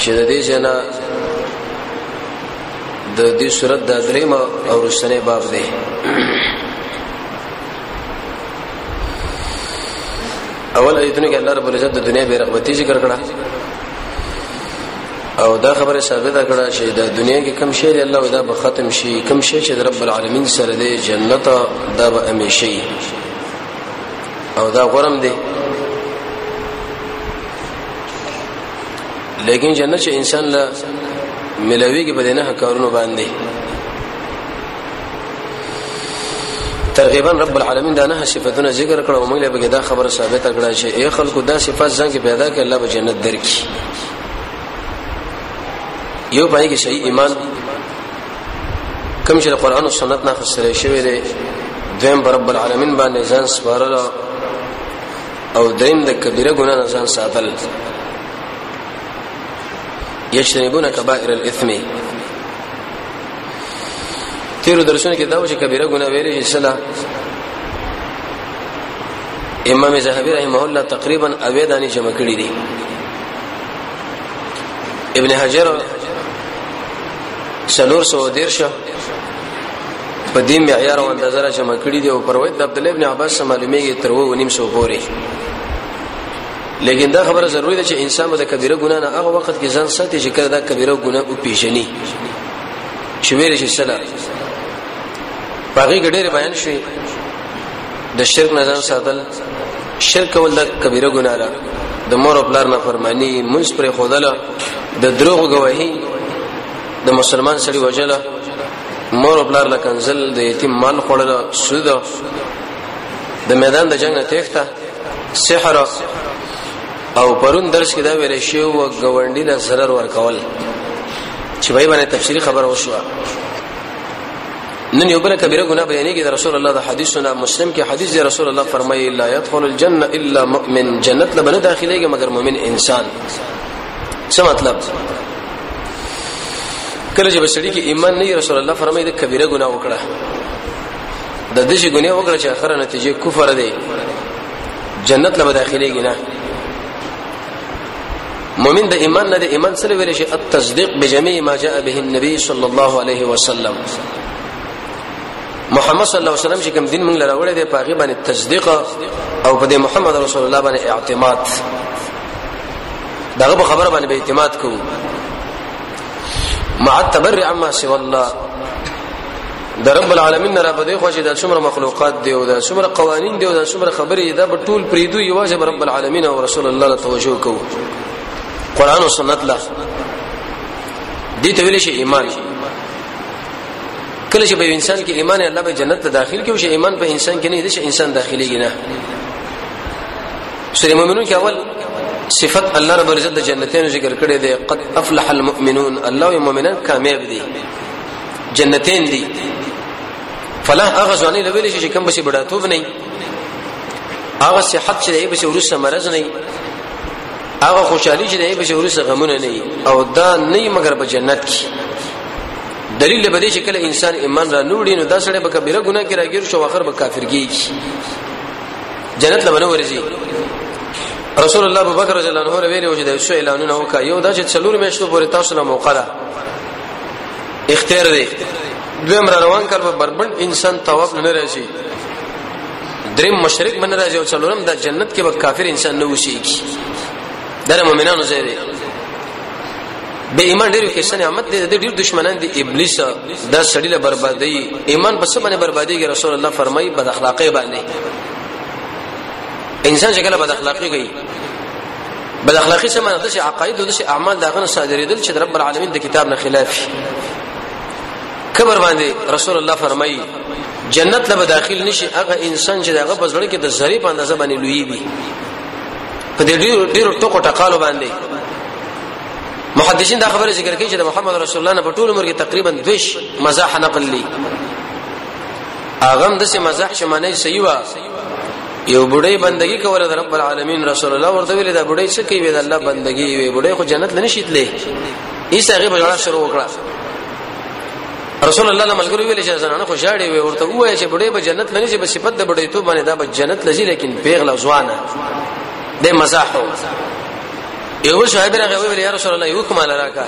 چې د دې جنا د دې صورت د دریم او رسنه باب دی اول ایتونه کې الله رب العزت د دنیا بے رغبتی ذکر کړه او دا خبره ثابته کړه چې د دنیا کې کم شی الله ودا به ختم شي کم شی چې رب العالمین سره دی جنت دا به همیشئ او دا غرم دی لیکن جنت چې انسان لا ملويږي په دینه کارونو باندې ترغیبا رب العالمین دا نه صفاتونه ذکر کړه او موږ له بګه دا خبره ثابته کړه چې اے خلکو دا صفات ځان کې پیدا کړي الله به جنت درکړي یو پای کې شی ایمان کوم چې قرآن او سنت نه خسرې شوی دی دویم رب العالمین باندې ځان سپارل او دریم د کبیره ګناه نه ځان ساتل یشربون کبائر الاثم تیرو درسونه کې دا و چې کبیره ګناه ویلې چې سلا امام زهبي رحمه الله تقریبا اوې دانی جمع کړی دي ابن حجر سلور سو دیر شو په دې معیار او اندازه را جمع کړی دی او پر وید عبد الله ابن عباس معلومیږي تر وو نیم سو پورې لیکن دا خبره ضروری ده چې انسان به د کبیره ګنا نه هغه وخت کې ځان ساتي چې کله دا کبیره ګنا او پیژني چې ویل شي سلام باقي ګډېره بیان شوی د شرک نه ځان ساتل شرک کول د کبیره ګناه ده د مور او پلار نه فرمانی منځ پر خودله د دروغ گواهی د مسلمان سړي وجله مور او پلار له کنزل د یتیم مال خوړل سود د میدان د جنگ نه تېښته سحر او پرون درس کې دا ویل شی او غونډي له zarar ورکول چې وای باندې تفصیلی خبر وشوه نن یو بل کبیره ګناه بیانېږي د رسول الله د حدیثونه مسلم کې حدیث دی رسول الله فرمایي لا يدخل الجنه الا مؤمن جنت له بنه داخليږي مګر مؤمن انسان څه مطلب کله چې بسړي کې ایمان نه رسول الله فرمایي د کبیره ګناه وکړه د دې چې ګناه وکړه چې اخره نتیجه کفر دی جنت له داخليږي نه مؤمن د ایمان نه د ایمان سره ویل شي التصدیق بجميع ما جاء به النبي صلى الله عليه وسلم محمد صلی الله علیه وسلم چې کوم دین موږ لره وړي دی پاغي باندې تصدیق او په دې محمد رسول الله باندې اعتماد دغه خبره باندې به اعتماد کوو مع التبرع عما سوى الله د رب العالمین نه را بده خو چې د څومره مخلوقات دی او د څومره قوانین دی او د څومره خبرې دا په ټول پریدو یوازې رب العالمین او رسول الله له توجه کوو قران او سنت لا دي ته ویل شي ایمان کله چې په انسان کې ایمان الله به جنت ته داخل کې او چې ایمان په انسان کې نه دي چې انسان داخليږي نه سورې مؤمنون کې اول صفت الله رب العزت د جنتونو ذکر کړي دي قد افلح المؤمنون الله او مؤمنان کامیاب دي جنتین دي فلا هغه ځواني له ویل شي چې کم بشي بډاتوب نه هغه صحت چې دی بشي ورسره مرز نه هغه خوشحالي چې دی بشي ورسره غمونه نه او دا نه مگر په جنت کې دلیل به دې چې کله انسان ایمان را نوړي نو دا سړی به کبیره ګناه کې راګیر شو اخر به کافر کیږي جنت لمنه ورځي رسول الله ابوبکر رضی الله عنه ویلو چې د شو اعلانونه وکړ یو دا چې څلور میاشتو پورې تاسو له موقع ده اختیار دی دویم را روان کال په بربند انسان ثواب نه راځي دریم مشرک باندې راځي او څلورم د جنت کې به کافر انسان نه وشيږي دا مؤمنانو ځای دی به ایمان ډیرو کې سن نعمت دې د ډیر دشمنان دي ابلیس دا سړی له بربادي ایمان په څه باندې بربادي کې رسول الله فرمایي بد اخلاقی باندې انسان چې کله بد اخلاقی کوي بل اخلاقی څه معنی د عقاید او د اعمال دا غنه صادریدل چې رب العالمین د کتاب نه خلاف کبر باندې رسول الله فرمایي جنت له داخل نشي هغه انسان چې دغه په ځړ کې د ذری په اندازه باندې لوی وي په دې ډیرو ډیرو ټکو ټکالو باندې محدثین دا خبره ذکر کوي چې د محمد رسول الله نه په ټول عمر کې تقریبا دوش مزاح نقل لي اغم دسه مزاح شمانه صحیح وا یو بډای بندگی کوله د رب العالمین رسول الله ورته ویل دا بډای څه کوي د الله بندگی وي بډای خو جنت لنی شیتلې ایس هغه په جوړه شروع وکړه رسول الله له ملګرو ویل چې زنانه خو ژاړي وي ورته وایي چې بډای به جنت لنی شي په صفت د بډای تو باندې دا به جنت لږي لیکن پیغله ځوانه د مزاح یو صاحب راغی ویل یا رسول الله یو کومه لراکه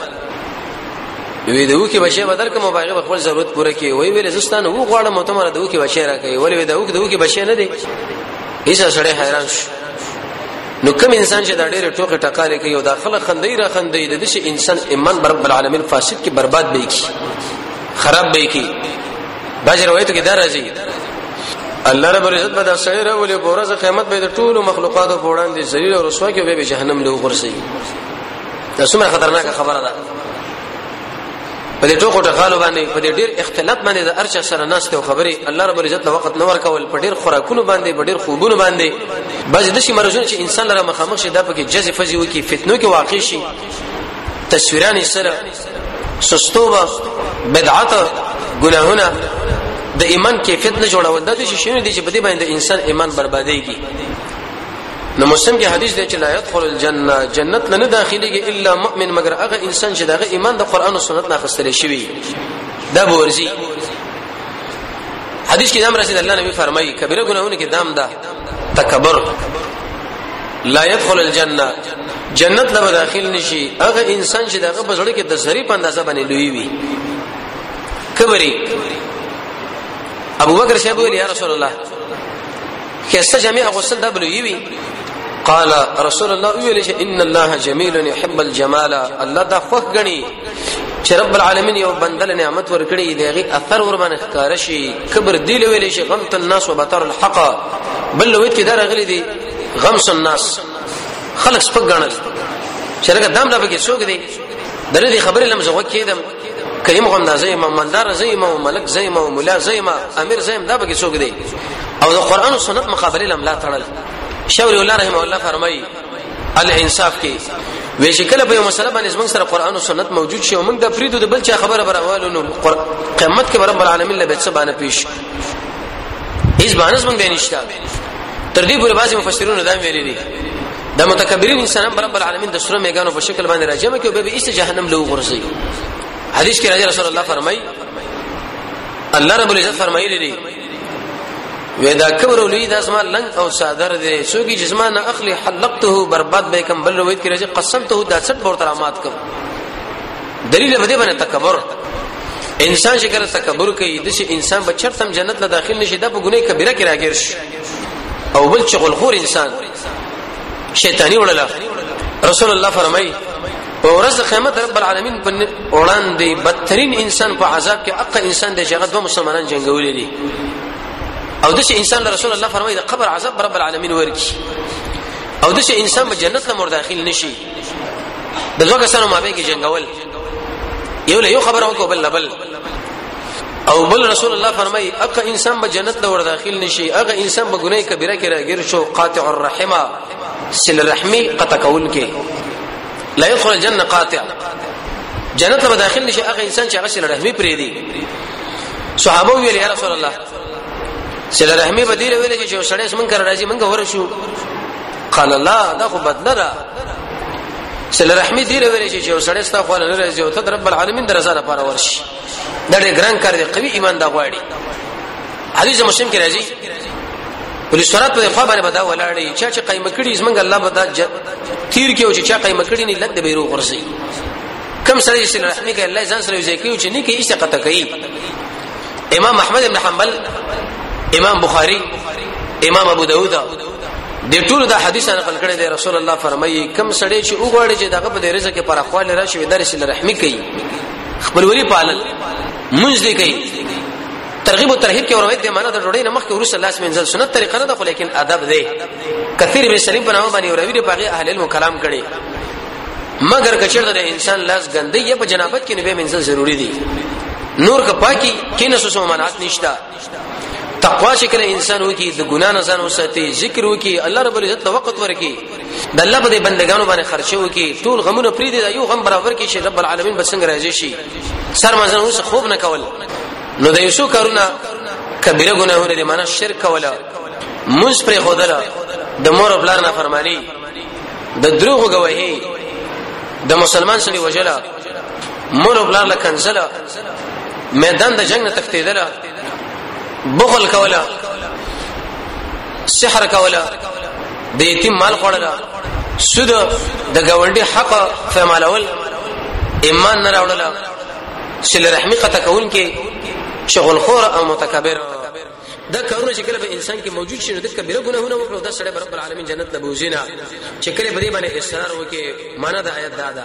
وی دو کې بچي بدل کوم باغې په خپل ضرورت پوره کې وی ویل زستان وو غواړم ته مر دو کې بچي راکې ولی وی دو کې دو کې بچي نه دی هیڅ سره حیران شو نو کوم انسان چې دا ډېر ټوکې ټکارې کوي او داخله خندې را خندې د دې انسان ایمان رب العالمین فاسد کې برباد به کی خراب به کی دا چې روایت کې دا راځي الله رب العزت به دا سړی راولي په ورځ قیامت به د ټولو مخلوقاتو په وړاندې ذلیل او رسوا کې به جهنم له وګرځي دا څومره خطرناکه خبره ده په دې ټوکو ټکالو باندې په دې ډېر اختلاط باندې د ارچا سره ناشته او خبرې الله رب العزت له وخت نور کول په ډېر خوراکونو باندې په ډېر خوبونو باندې بس د شي مرزونه چې انسان لره مخامخ شي دا پکې جزې فزي وکي فتنو کې واقع شي تصویران سره سستوبه بدعت ګناهونه د ایمان کیفیت نه جوړول دا چې شنو دي چې په دې باندې انسان ایمان بربادېږي نو مسلم کې حدیث دی چې لا يدخل الجنه جنت نه داخليږي الا مؤمن مگر هغه انسان چې دغه ایمان د قران او سنت نه خستل شوی دا ورزي حدیث کې دام رسول الله نبی فرمایي کبیره ګناهونه کې دام ده تکبر لا يدخل الجنه جنت له داخل نشي هغه انسان چې دغه بزړه کې د زری په اندازه باندې لوی وي کبري ابو بکر صاحب ویل یا رسول الله کسته جميع غسل د بلوي وي قال رسول الله ویل چې ان الله جميل يحب الجمال الله دا خوښ غني چې رب العالمین یو بندل نعمت ورکړي دیغه اثر ور باندې ښکار شي کبر دی لویل شي غمت الناس وبطر الحق بل لوی کې دا راغلي دي غمس الناس خلق سپګنل چې لکه دام را پکې څوک دی درې خبرې لمزه وکیدم کریم غوم دا زې ما مالدار زې ما ملک زې ما مولا زې ما امیر زې دا به څوک دی او د قران او سنت مقابله لم لا تړل شاور الله رحم الله فرمایي الانصاف کې وې شکل به مسله باندې زموږ سره قران او سنت موجود شي او موږ د فریدو د بل چا خبره براوالو نو قیامت کې رب العالمین له بچ باندې پیش هیڅ باندې زموږ بنشته تر دې پورې بعضي مفسرونو دا ویلي دي د متکبرین انسانان رب العالمین د سره میګانو په شکل باندې راځم کې به به ایست جهنم له غرزي حدیث کې راځي رسول الله فرمای الله رب العزت فرمایلی دی ودا کبر ولید اسما لنګ او صادر دی سوګي جسمانه اخلي حلقته برباد به کم بل روایت کې راځي قسمته د 60 بور ترامات کوم دلیل په دې باندې تکبر انسان چې کله تکبر کوي د شي انسان به چرته هم جنت له داخل نشي د په ګناه کبیره کې راګر شي او بل چې غلخور انسان شیطانی وړل رسول الله فرمایي په ورځ قیامت رب العالمین په وړاندې بدترین انسان په عذاب کې اقا انسان د جګړه دوه مسلمانان جنگولې دي او دغه انسان له رسول الله فرمایي د قبر عذاب رب العالمین ورکی او دغه انسان په جنت له مور داخل نشي د دوه کسانو مابین کې جنگول یو له یو خبرو کو بل بل او بل رسول الله فرمای اګه انسان به جنت له ور داخل نشي اګه انسان به ګناه کبیره کې راګیر شو قاطع الرحمه سل رحمی قطع کول کې لا يدخل الجنه قاطع جنت به داخل نشي اګه انسان چې هغه سل رحمی پرې دی صحابه ویل یا رسول الله سل رحمی بدیل ویل چې سړی سمن کر راځي منګه ورشو قال الله دا خو بدله ده سل رحمی دی ویل شي چې سړی ستا خو نه راځي او ته رب العالمین درزه لپاره ورشي دا ډېر ګران کار دی قوي ایمان دا غواړي حدیث مسلم کې راځي ولې سورات په خوا باندې بدا ولاړې چې چې قائم کړي زمنګ الله بدا تیر کې او چې چا قائم کړي نه لګ د بیرو غرسي کم سړی چې رحمی کوي الله ځان سره یو ځای کوي چې نه کې ایسته قطه کوي امام احمد بن حنبل امام بخاری امام ابو داود د ټولو د حدیث نقل کړي دی رسول الله فرمایي کم سړی چې وګړي چې دغه په رزق کې پر خپل راشي ودار شي رحمی کوي خپل وری پالل منځ دی کوي ترغیب او ترهیب کې روایت دی معنا د ډوړې نه مخکې ورسره لاس منځل سنت طریقه نه ده خو لیکن ادب دی کثیر به سلیم په نامه باندې وروي دی پاګه اهل علم کلام کړي مگر کچر د انسان لاس ګندې یا په جنابت کې نه به منځل ضروری دی نور که پاکي کینې سوسو منات نشته تقوا چې کله انسان وکي د ګنا نه ځان وساتي ذکر وکي الله رب العزت ته وخت ورکي د الله په بندگانو باندې خرچه وکي ټول غمونه پری دي یو غم برابر کې شي رب العالمین به څنګه راځي شي سر مزن اوس خوب نه کول نو د یوسو کارونه کبیره ګناهونه دي معنا شرک ولا منځ پر خدلا د مور بلار نه فرمانی د دروغ گواهی د مسلمان سړي وجلا مور بلار لکنزله میدان د جنگ تختیدله بخل کوله سحر کوله د یتیم مال خوړله سود د گاونډي حق فهمالول ایمان نه راوړل شل رحمی قطع کون کې شغل خور او متکبر دا کارونه چې کله به انسان کې موجود شي نو د کبیره ګناهونه وکړو دا سړی رب العالمین جنت ته بوزینا چې کله به دې باندې اصرار وکي معنا د آیت دا ده